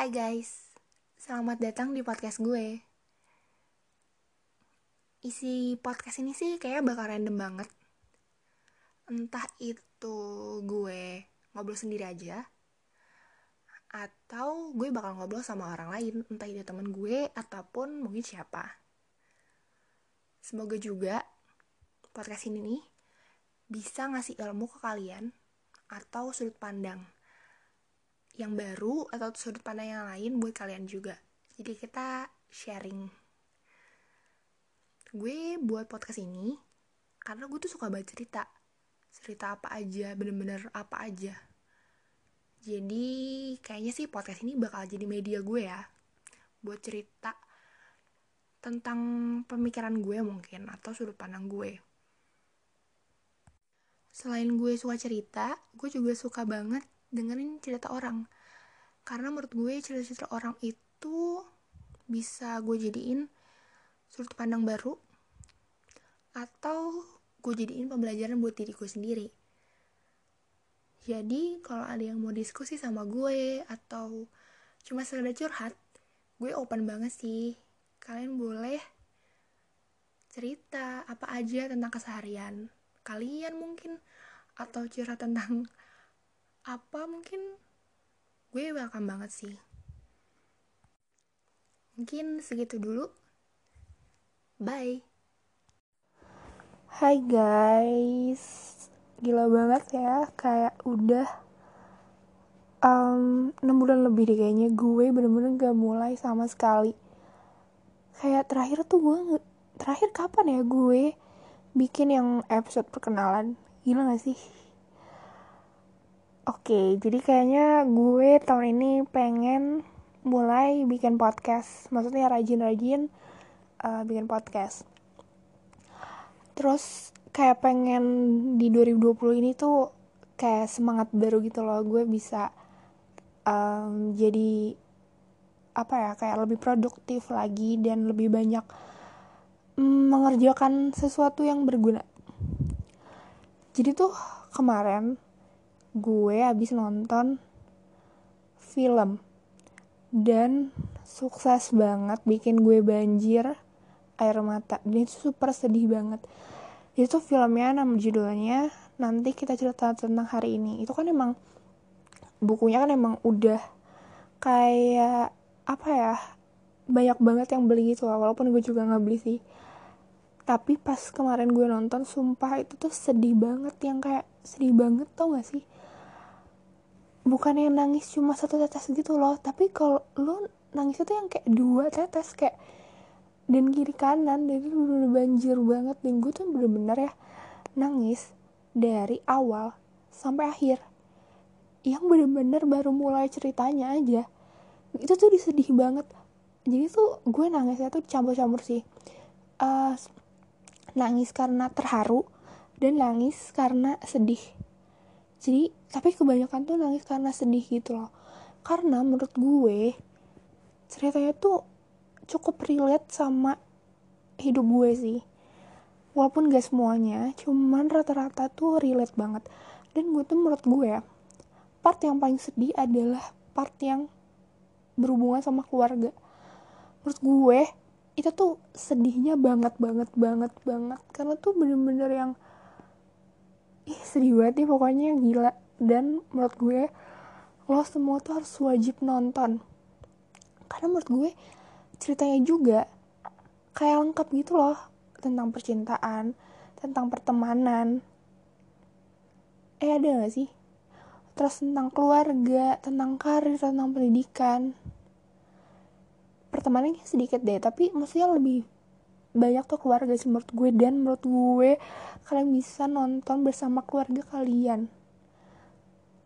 Hai guys, selamat datang di podcast gue. Isi podcast ini sih kayaknya bakal random banget. Entah itu gue ngobrol sendiri aja, atau gue bakal ngobrol sama orang lain, entah itu temen gue ataupun mungkin siapa. Semoga juga podcast ini nih bisa ngasih ilmu ke kalian atau sudut pandang yang baru atau sudut pandang yang lain buat kalian juga. Jadi kita sharing. Gue buat podcast ini karena gue tuh suka baca cerita. Cerita apa aja, bener-bener apa aja. Jadi kayaknya sih podcast ini bakal jadi media gue ya. Buat cerita tentang pemikiran gue mungkin atau sudut pandang gue. Selain gue suka cerita, gue juga suka banget dengerin cerita orang. Karena menurut gue cerita-cerita orang itu bisa gue jadiin sudut pandang baru atau gue jadiin pembelajaran buat diri gue sendiri. Jadi kalau ada yang mau diskusi sama gue atau cuma sekedar curhat, gue open banget sih. Kalian boleh cerita apa aja tentang keseharian kalian mungkin atau curhat tentang apa mungkin gue welcome banget sih. Mungkin segitu dulu. Bye. Hai guys, gila banget ya, kayak udah um, 6 bulan lebih deh kayaknya gue bener-bener gak mulai sama sekali. Kayak terakhir tuh gue, terakhir kapan ya gue bikin yang episode perkenalan, gila gak sih? Oke, jadi kayaknya gue tahun ini pengen mulai bikin podcast, maksudnya rajin-rajin uh, bikin podcast. Terus kayak pengen di 2020 ini tuh kayak semangat baru gitu loh. Gue bisa um, jadi apa ya kayak lebih produktif lagi dan lebih banyak mm, mengerjakan sesuatu yang berguna. Jadi tuh kemarin gue habis nonton film dan sukses banget bikin gue banjir air mata. Dan itu super sedih banget. Itu filmnya nama judulnya nanti kita cerita tentang hari ini. Itu kan emang bukunya kan emang udah kayak apa ya banyak banget yang beli gitu lah. Walaupun gue juga nggak beli sih. Tapi pas kemarin gue nonton sumpah itu tuh sedih banget. Yang kayak sedih banget tau gak sih bukan yang nangis cuma satu tetes gitu loh tapi kalau lo nangis itu yang kayak dua tetes kayak dan kiri kanan dan itu bener, banjir banget dan gue tuh bener-bener ya nangis dari awal sampai akhir. Yang bener-bener baru mulai ceritanya aja itu tuh disedih banget. Jadi tuh gue nangisnya tuh campur-campur sih. Uh, nangis karena terharu dan nangis karena sedih jadi tapi kebanyakan tuh nangis karena sedih gitu loh. Karena menurut gue ceritanya tuh cukup relate sama hidup gue sih. Walaupun gak semuanya cuman rata-rata tuh relate banget. Dan gue tuh menurut gue ya part yang paling sedih adalah part yang berhubungan sama keluarga. Menurut gue itu tuh sedihnya banget banget banget banget. Karena tuh bener-bener yang ih sedih banget nih pokoknya gila dan menurut gue lo semua tuh harus wajib nonton karena menurut gue ceritanya juga kayak lengkap gitu loh tentang percintaan, tentang pertemanan. Eh ada gak sih? Terus tentang keluarga, tentang karir, tentang pendidikan. Pertemanannya sedikit deh, tapi maksudnya lebih banyak tuh keluarga sih menurut gue. Dan menurut gue kalian bisa nonton bersama keluarga kalian.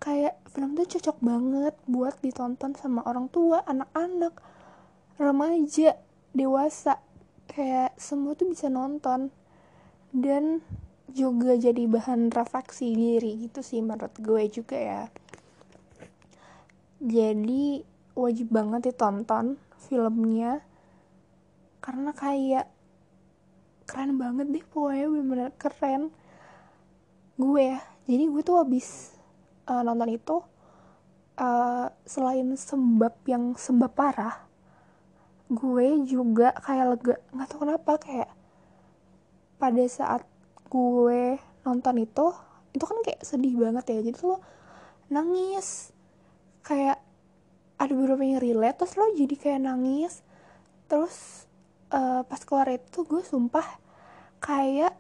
Kayak film tuh cocok banget buat ditonton sama orang tua anak-anak remaja dewasa. Kayak semua tuh bisa nonton. Dan juga jadi bahan refleksi diri gitu sih menurut gue juga ya. Jadi wajib banget ditonton filmnya. Karena kayak keren banget deh pokoknya bener-bener keren. Gue ya jadi gue tuh habis uh, nonton itu uh, selain sembab yang sembab parah gue juga kayak lega nggak tahu kenapa kayak pada saat gue nonton itu itu kan kayak sedih banget ya jadi lo nangis kayak ada beberapa yang relate terus lo jadi kayak nangis terus uh, pas keluar itu gue sumpah kayak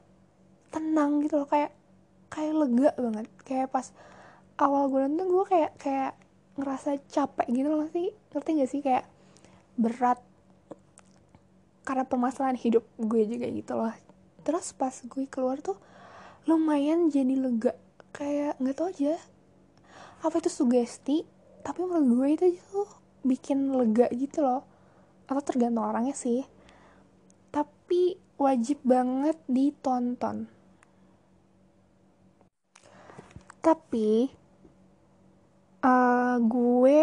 tenang gitu loh kayak kayak lega banget. Kayak pas awal gue nonton gue kayak kayak ngerasa capek gitu loh sih ngerti gak sih? Kayak berat karena permasalahan hidup gue juga gitu loh. Terus pas gue keluar tuh lumayan jadi lega. Kayak nggak tau aja apa itu sugesti tapi menurut gue itu tuh bikin lega gitu loh. Atau tergantung orangnya sih tapi wajib banget ditonton. Tapi uh, gue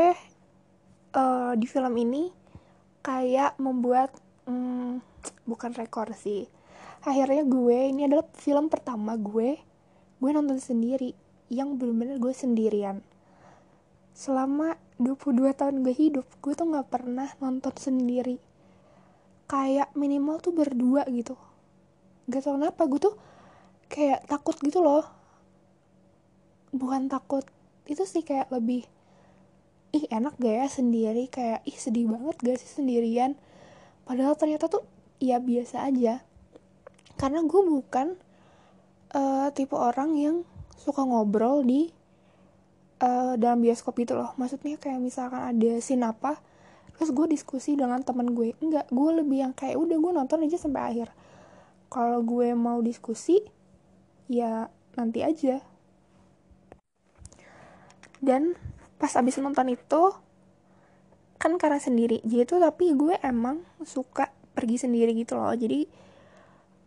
uh, di film ini kayak membuat um, bukan rekor sih. Akhirnya gue ini adalah film pertama gue gue nonton sendiri. Yang bener-bener gue sendirian. Selama 22 tahun gue hidup gue tuh nggak pernah nonton sendiri kayak minimal tuh berdua gitu. Gak tau kenapa gue tuh kayak takut gitu loh. Bukan takut itu sih kayak lebih ih enak gak ya sendiri? Kayak ih sedih banget gak sih sendirian? Padahal ternyata tuh ya biasa aja. Karena gue bukan uh, tipe orang yang suka ngobrol di uh, dalam bioskop itu loh. Maksudnya kayak misalkan ada scene apa terus gue diskusi dengan teman gue. Enggak gue lebih yang kayak udah gue nonton aja sampai akhir. Kalau gue mau diskusi ya nanti aja. Dan pas abis nonton itu kan karena sendiri. Jadi tuh tapi gue emang suka pergi sendiri gitu loh. Jadi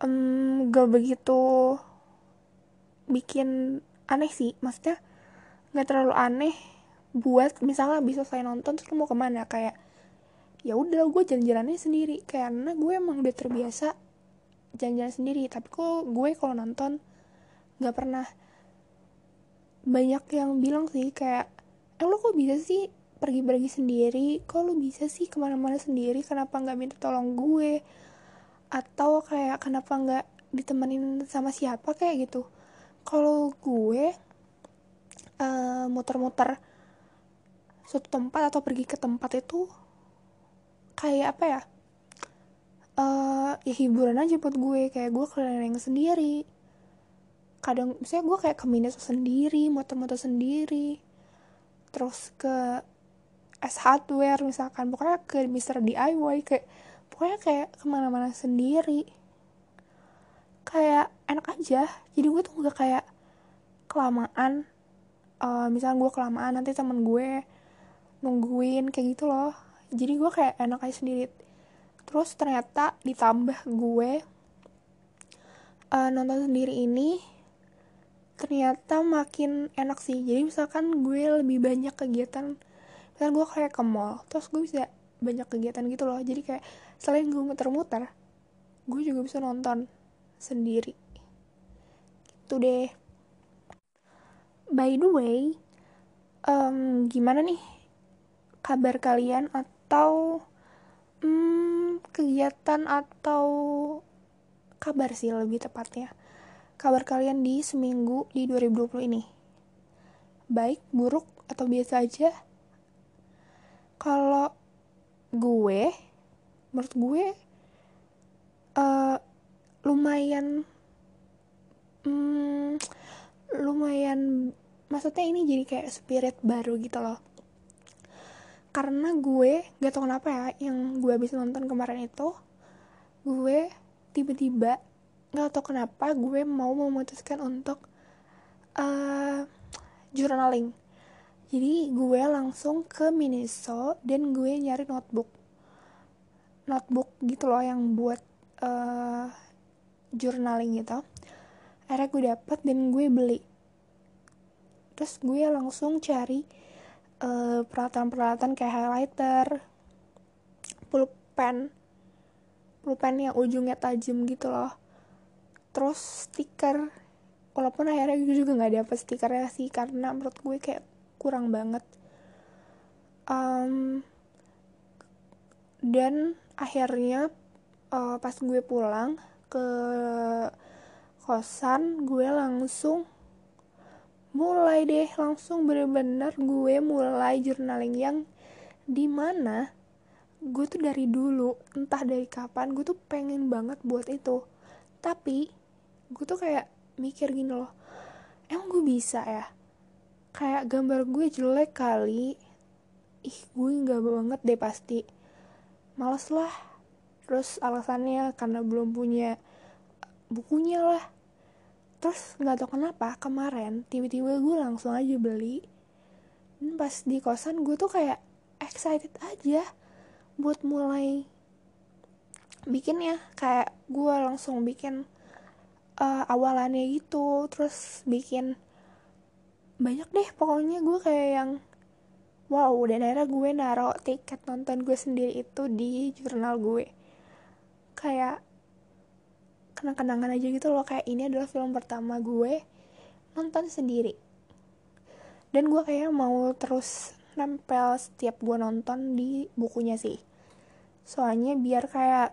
um, gak begitu bikin aneh sih. Maksudnya nggak terlalu aneh buat misalnya bisa saya nonton terus mau ke mana? Kayak ya udah gue jalan-jalannya sendiri. Karena gue emang udah terbiasa jalan-jalan sendiri. Tapi kok gue kalau nonton nggak pernah banyak yang bilang sih kayak eh lo kok bisa sih pergi-pergi sendiri? Kok lo bisa sih ke mana-mana sendiri? Kenapa nggak minta tolong gue? Atau kayak kenapa nggak ditemenin sama siapa? Kayak gitu. Kalau gue muter muter-muter suatu tempat atau pergi ke tempat itu kayak apa ya uh, ya hiburan aja buat gue. Kayak gue keliling sendiri. Kadang misalnya gue kayak ke Minus sendiri motor-motor sendiri terus ke S hardware misalkan. Pokoknya ke Mister DIY kayak pokoknya kayak ke mana-mana sendiri. Kayak enak aja. Jadi gue tuh gak kayak kelamaan uh, misalnya gue kelamaan nanti temen gue nungguin kayak gitu loh jadi gue kayak enak aja sendiri. Terus ternyata ditambah gue uh, nonton sendiri ini ternyata makin enak sih. Jadi misalkan gue lebih banyak kegiatan misalnya gue kayak ke mall terus gue bisa banyak kegiatan gitu loh. Jadi kayak selain gue muter-muter gue juga bisa nonton sendiri. Gitu deh. By the way um, gimana nih kabar kalian atau um, kegiatan atau kabar sih lebih tepatnya. Kabar kalian di seminggu di 2020 ini. Baik buruk atau biasa aja. Kalau gue menurut gue uh, lumayan hmm, lumayan maksudnya ini jadi kayak spirit baru gitu loh karena gue gak tau kenapa ya yang gue habis nonton kemarin itu gue tiba-tiba gak tau kenapa gue mau memutuskan untuk uh, journaling. Jadi gue langsung ke Miniso dan gue nyari notebook. Notebook gitu loh yang buat uh, journaling gitu. Akhirnya gue dapet dan gue beli. Terus gue langsung cari uh, peralatan-peralatan kayak highlighter pulpen. Pulpen yang ujungnya tajam gitu loh. Terus stiker. Walaupun akhirnya gue juga nggak dapet stikernya sih karena menurut gue kayak kurang banget. Um, dan akhirnya uh, pas gue pulang ke kosan gue langsung mulai deh langsung bener-bener gue mulai journaling yang di mana gue tuh dari dulu entah dari kapan gue tuh pengen banget buat itu. Tapi gue tuh kayak mikir gini loh emang gue bisa ya? Kayak gambar gue jelek kali. Ih gue nggak banget deh pasti. Males lah. Terus alasannya karena belum punya bukunya lah terus nggak tau kenapa kemarin tiba-tiba gue langsung aja beli. Dan pas di kosan gue tuh kayak excited aja buat mulai bikinnya. Kayak gue langsung bikin uh, awalannya gitu terus bikin banyak deh. Pokoknya gue kayak yang wow dan akhirnya gue naro tiket nonton gue sendiri itu di jurnal gue. Kayak kenang-kenangan aja gitu loh. Kayak ini adalah film pertama gue nonton sendiri. Dan gue kayak mau terus nempel setiap gue nonton di bukunya sih. Soalnya biar kayak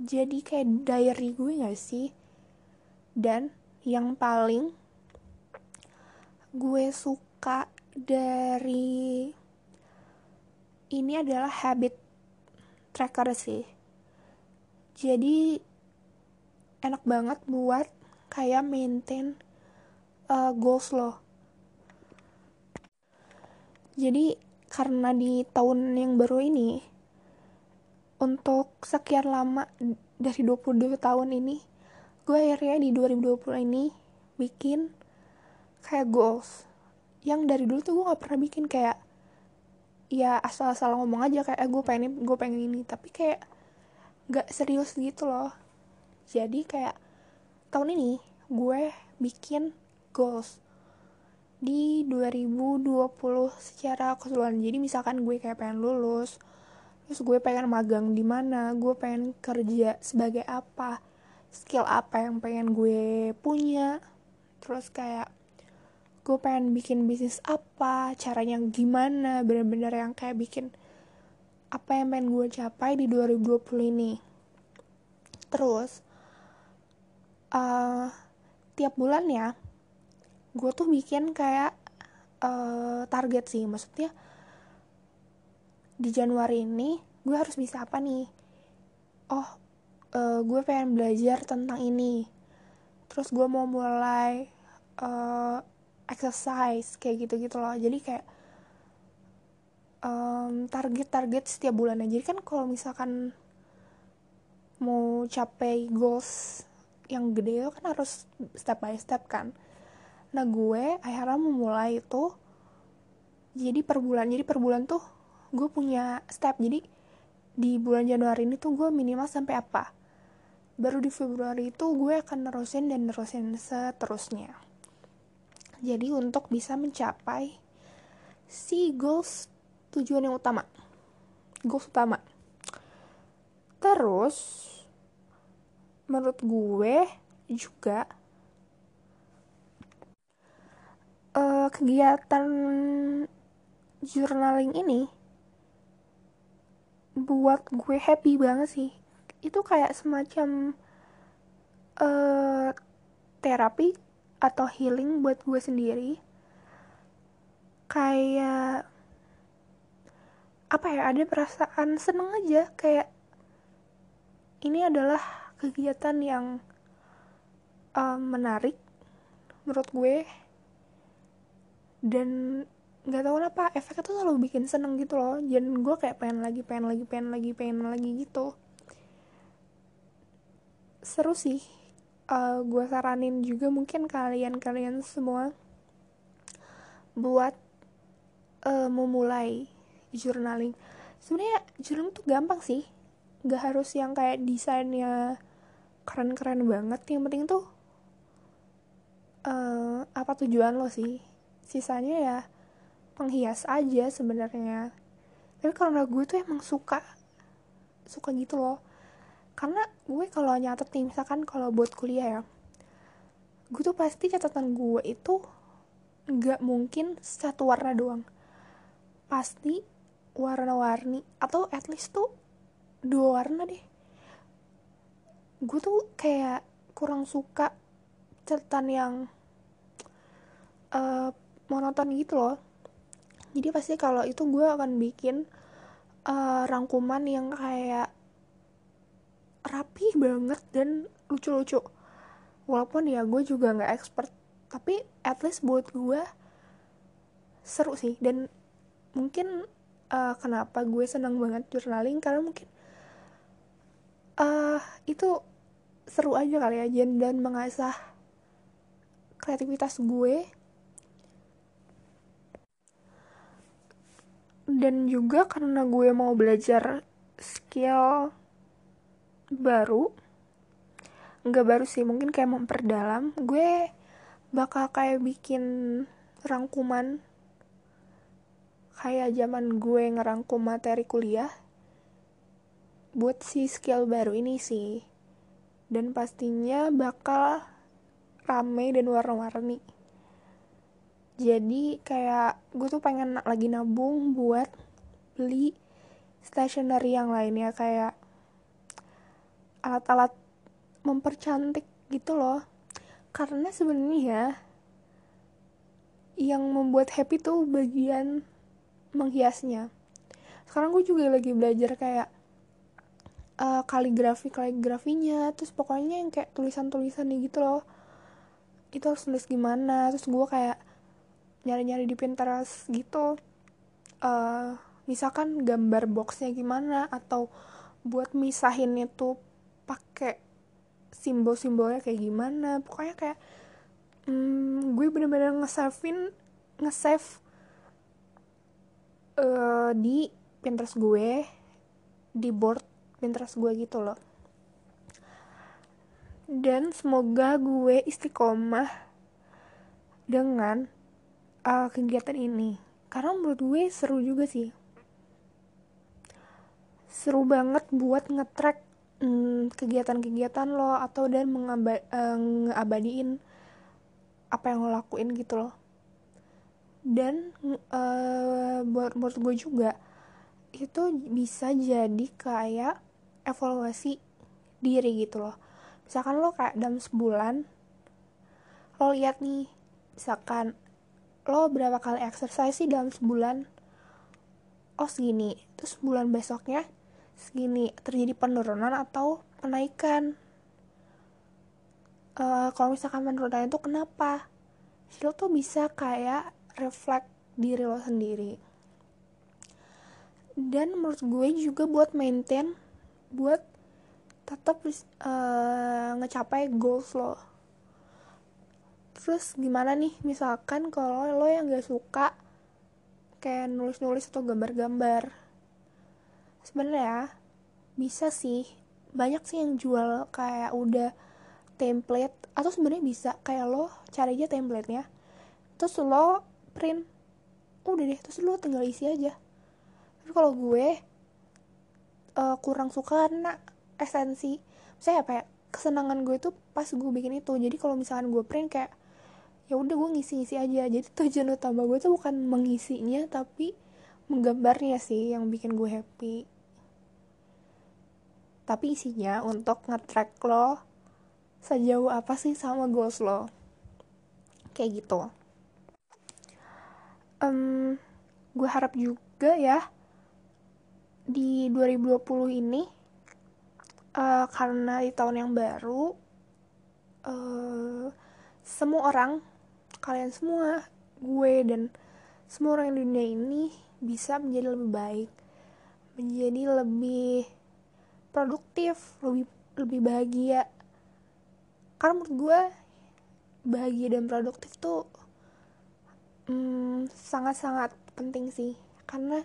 jadi kayak diary gue gak sih? Dan yang paling gue suka dari ini adalah habit tracker sih. Jadi enak banget buat kayak maintain uh, goals lo. Jadi karena di tahun yang baru ini untuk sekian lama dari 22 tahun ini gue akhirnya di 2020 ini bikin kayak goals. Yang dari dulu tuh gue gak pernah bikin kayak ya asal-asal ngomong aja kayak eh, gue pengen gue pengen ini. Tapi kayak gak serius gitu loh jadi kayak tahun ini gue bikin goals di 2020 secara keseluruhan. Jadi misalkan gue kayak pengen lulus terus gue pengen magang di mana gue pengen kerja sebagai apa skill apa yang pengen gue punya. Terus kayak gue pengen bikin bisnis apa caranya gimana bener-bener yang kayak bikin apa yang pengen gue capai di 2020 ini. Terus uh, tiap bulan ya gue tuh bikin kayak uh, target sih. Maksudnya di Januari ini gue harus bisa apa nih? Oh uh, gue pengen belajar tentang ini. Terus gue mau mulai uh, exercise kayak gitu gitu loh. Jadi kayak target-target um, setiap bulannya jadi kan kalau misalkan mau capai goals yang gede itu kan harus step by step kan. Nah gue akhirnya memulai itu jadi per bulan jadi per bulan tuh gue punya step. Jadi di bulan Januari ini tuh gue minimal sampai apa? Baru di Februari itu gue akan nerusin dan nerusin seterusnya. Jadi untuk bisa mencapai si goals tujuan yang utama. Goals utama. Terus menurut gue juga uh, kegiatan journaling ini buat gue happy banget sih. Itu kayak semacam uh, terapi atau healing buat gue sendiri. Kayak apa ya ada perasaan seneng aja kayak ini adalah kegiatan yang um, menarik menurut gue. Dan nggak tahu kenapa efeknya tuh selalu bikin seneng gitu loh. Dan gue kayak pengen lagi pengen lagi pengen lagi pengen lagi gitu. Seru sih. Uh, gue saranin juga mungkin kalian kalian semua buat uh, memulai journaling. Sebenarnya journaling tuh gampang sih. Nggak harus yang kayak desainnya keren-keren banget. Yang penting tuh uh, apa tujuan lo sih? Sisanya ya penghias aja sebenarnya. Tapi karena gue tuh emang suka suka gitu loh. Karena gue kalau nyatet nih misalkan kalau buat kuliah ya gue tuh pasti catatan gue itu nggak mungkin satu warna doang. Pasti warna-warni atau at least tuh dua warna deh gue tuh kayak kurang suka catatan yang uh, monoton gitu loh. Jadi pasti kalau itu gue akan bikin uh, rangkuman yang kayak rapi banget dan lucu-lucu. Walaupun ya gue juga nggak expert tapi at least buat gue seru sih. Dan mungkin uh, kenapa gue senang banget journaling karena mungkin uh, itu seru aja kali ya, dan mengasah kreativitas gue. Dan juga karena gue mau belajar skill baru nggak baru sih mungkin kayak memperdalam gue bakal kayak bikin rangkuman. Kayak zaman gue ngerangkum materi kuliah buat si skill baru ini sih. Dan pastinya bakal rame dan warna-warni. Jadi kayak gue tuh pengen lagi nabung buat beli stationery yang lainnya kayak alat-alat mempercantik gitu loh. Karena sebenarnya yang membuat happy tuh bagian menghiasnya. Sekarang gue juga lagi belajar kayak uh, kaligrafi kaligrafinya. Terus pokoknya yang kayak tulisan tulisan nih gitu loh. Itu harus tulis gimana. Terus gue kayak nyari-nyari di Pinterest gitu. Uh, misalkan gambar boxnya gimana atau buat misahin itu pakai simbol-simbolnya kayak gimana. Pokoknya kayak hmm, gue bener-bener nge-savein nge-save uh, di Pinterest gue di board Pinterest gue gitu loh. Dan semoga gue istiqomah dengan uh, kegiatan ini. Karena menurut gue seru juga sih. Seru banget buat ngetrack hmm, kegiatan-kegiatan lo atau dan mengaba uh, ngeabadiin apa yang lo lakuin gitu loh. Dan uh, buat menurut gue juga itu bisa jadi kayak evaluasi diri gitu loh. Misalkan lo kayak dalam sebulan lo lihat nih misalkan lo berapa kali exercise sih dalam sebulan? Oh segini. Terus bulan besoknya segini. Terjadi penurunan atau penaikan uh, kalau misalkan penurunan itu kenapa? Lo tuh bisa kayak reflect diri lo sendiri. Dan menurut gue juga buat maintain buat tetap uh, ngecapai goals lo. Terus gimana nih misalkan kalau lo yang gak suka kayak nulis-nulis atau gambar-gambar. Sebenarnya bisa sih banyak sih yang jual kayak udah template atau sebenarnya bisa kayak lo cari aja templatenya terus lo print. Udah deh terus lu tinggal isi aja. Tapi kalau gue uh, kurang suka karena esensi. Saya apa ya kesenangan gue tuh pas gue bikin itu. Jadi kalau misalkan gue print kayak ya udah gue ngisi-ngisi aja. Jadi tujuan utama gue tuh bukan mengisinya tapi menggambarnya sih yang bikin gue happy. Tapi isinya untuk nge-track lo sejauh apa sih sama goals lo. Kayak gitu. Um, gue harap juga ya di 2020 ini uh, karena di tahun yang baru uh, semua orang kalian semua gue dan semua orang di dunia ini bisa menjadi lebih baik menjadi lebih produktif lebih lebih bahagia. Karena menurut gue bahagia dan produktif tuh hmm, sangat-sangat penting sih. Karena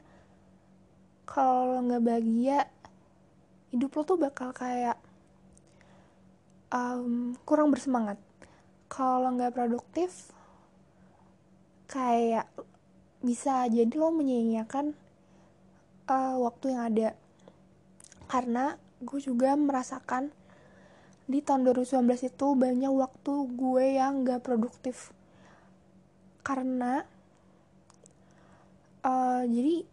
kalau lo nggak bahagia hidup lo tuh bakal kayak um, kurang bersemangat. Kalau nggak produktif kayak bisa jadi lo menyia-nyiakan uh, waktu yang ada. Karena gue juga merasakan di tahun 2019 itu banyak waktu gue yang gak produktif. Karena uh, jadi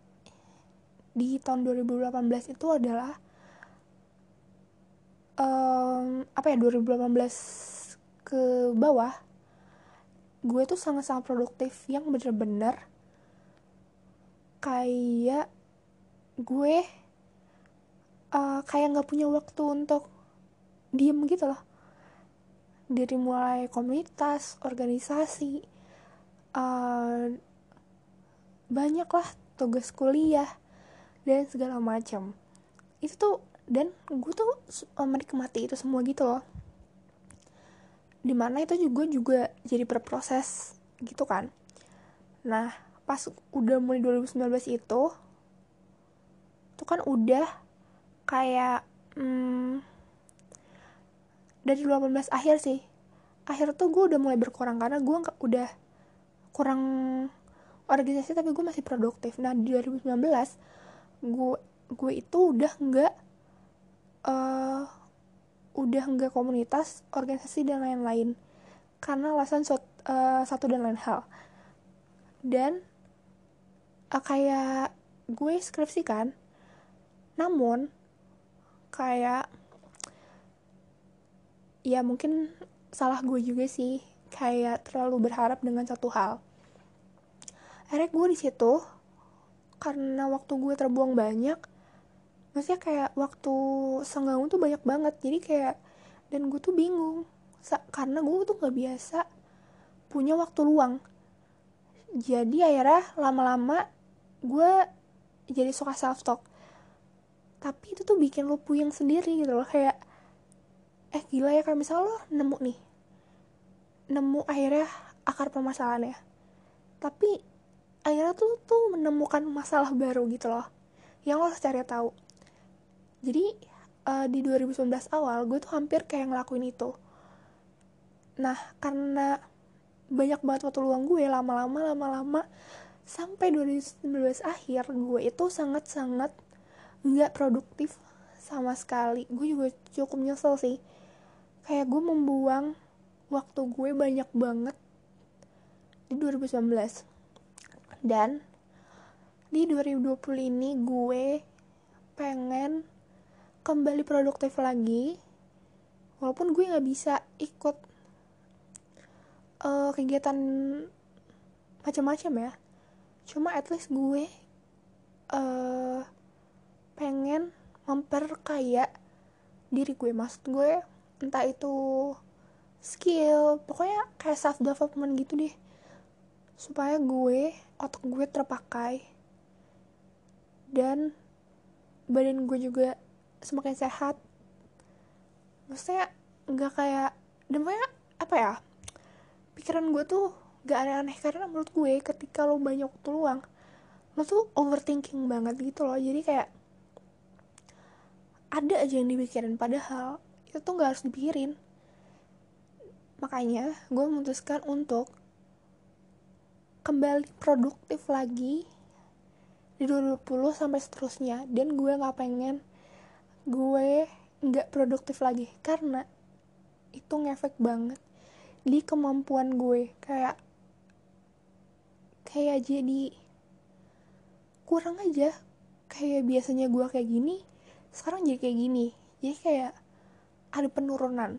di tahun 2018 itu adalah um, apa ya 2018 ke bawah gue tuh sangat-sangat produktif yang bener-bener kayak gue uh, kayak nggak punya waktu untuk diem gitu loh. Dari mulai komunitas organisasi uh, banyak lah tugas kuliah dan segala macam itu tuh dan gue tuh menikmati itu semua gitu loh. Di mana itu juga juga jadi berproses gitu kan. Nah pas udah mulai 2019 itu tuh kan udah kayak hmm, dari 2018 akhir sih. Akhir tuh gue udah mulai berkurang karena gue nggak udah kurang organisasi tapi gue masih produktif. Nah di 2019 gue gue itu udah nggak uh, udah nggak komunitas organisasi dan lain-lain. Karena alasan uh, satu dan lain hal. Dan uh, kayak gue skripsi kan namun kayak ya mungkin salah gue juga sih kayak terlalu berharap dengan satu hal. Akhirnya gue di situ karena waktu gue terbuang banyak maksudnya kayak waktu senggang tuh banyak banget. Jadi kayak dan gue tuh bingung karena gue tuh gak biasa punya waktu luang. Jadi akhirnya lama-lama gue jadi suka self talk tapi itu tuh bikin lo puyeng sendiri gitu loh kayak eh gila ya kalau misalnya lo nemu nih nemu akhirnya akar permasalahannya. Tapi akhirnya tuh tuh menemukan masalah baru gitu loh yang lo cari tahu. Jadi uh, di 2019 awal gue tuh hampir kayak ngelakuin itu. Nah karena banyak banget waktu luang gue lama-lama lama-lama sampai 2019 akhir gue itu sangat-sangat nggak produktif sama sekali. Gue juga cukup nyesel sih. Kayak gue membuang waktu gue banyak banget di 2019 dan di 2020 ini gue pengen kembali produktif lagi. Walaupun gue nggak bisa ikut uh, kegiatan macam-macam ya. Cuma at least gue uh, pengen memperkaya diri gue. Maksud gue entah itu skill pokoknya kayak self development gitu deh supaya gue otak gue terpakai. Dan badan gue juga semakin sehat. Maksudnya nggak kayak dan apa ya pikiran gue tuh gak aneh-aneh. Karena menurut gue ketika lo banyak waktu luang lo tuh overthinking banget gitu loh. Jadi kayak ada aja yang dipikirin. Padahal itu tuh gak harus dipikirin. Makanya gue memutuskan untuk kembali produktif lagi di 2020 sampai seterusnya. Dan gue nggak pengen gue nggak produktif lagi karena itu ngefek banget di kemampuan gue. Kayak kayak jadi kurang aja. Kayak biasanya gue kayak gini sekarang jadi kayak gini. Jadi kayak ada penurunan.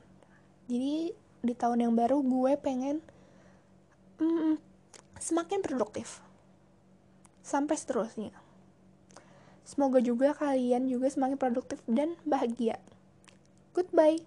Jadi di tahun yang baru gue pengen mm, semakin produktif sampai seterusnya Semoga juga kalian juga semakin produktif dan bahagia. Goodbye.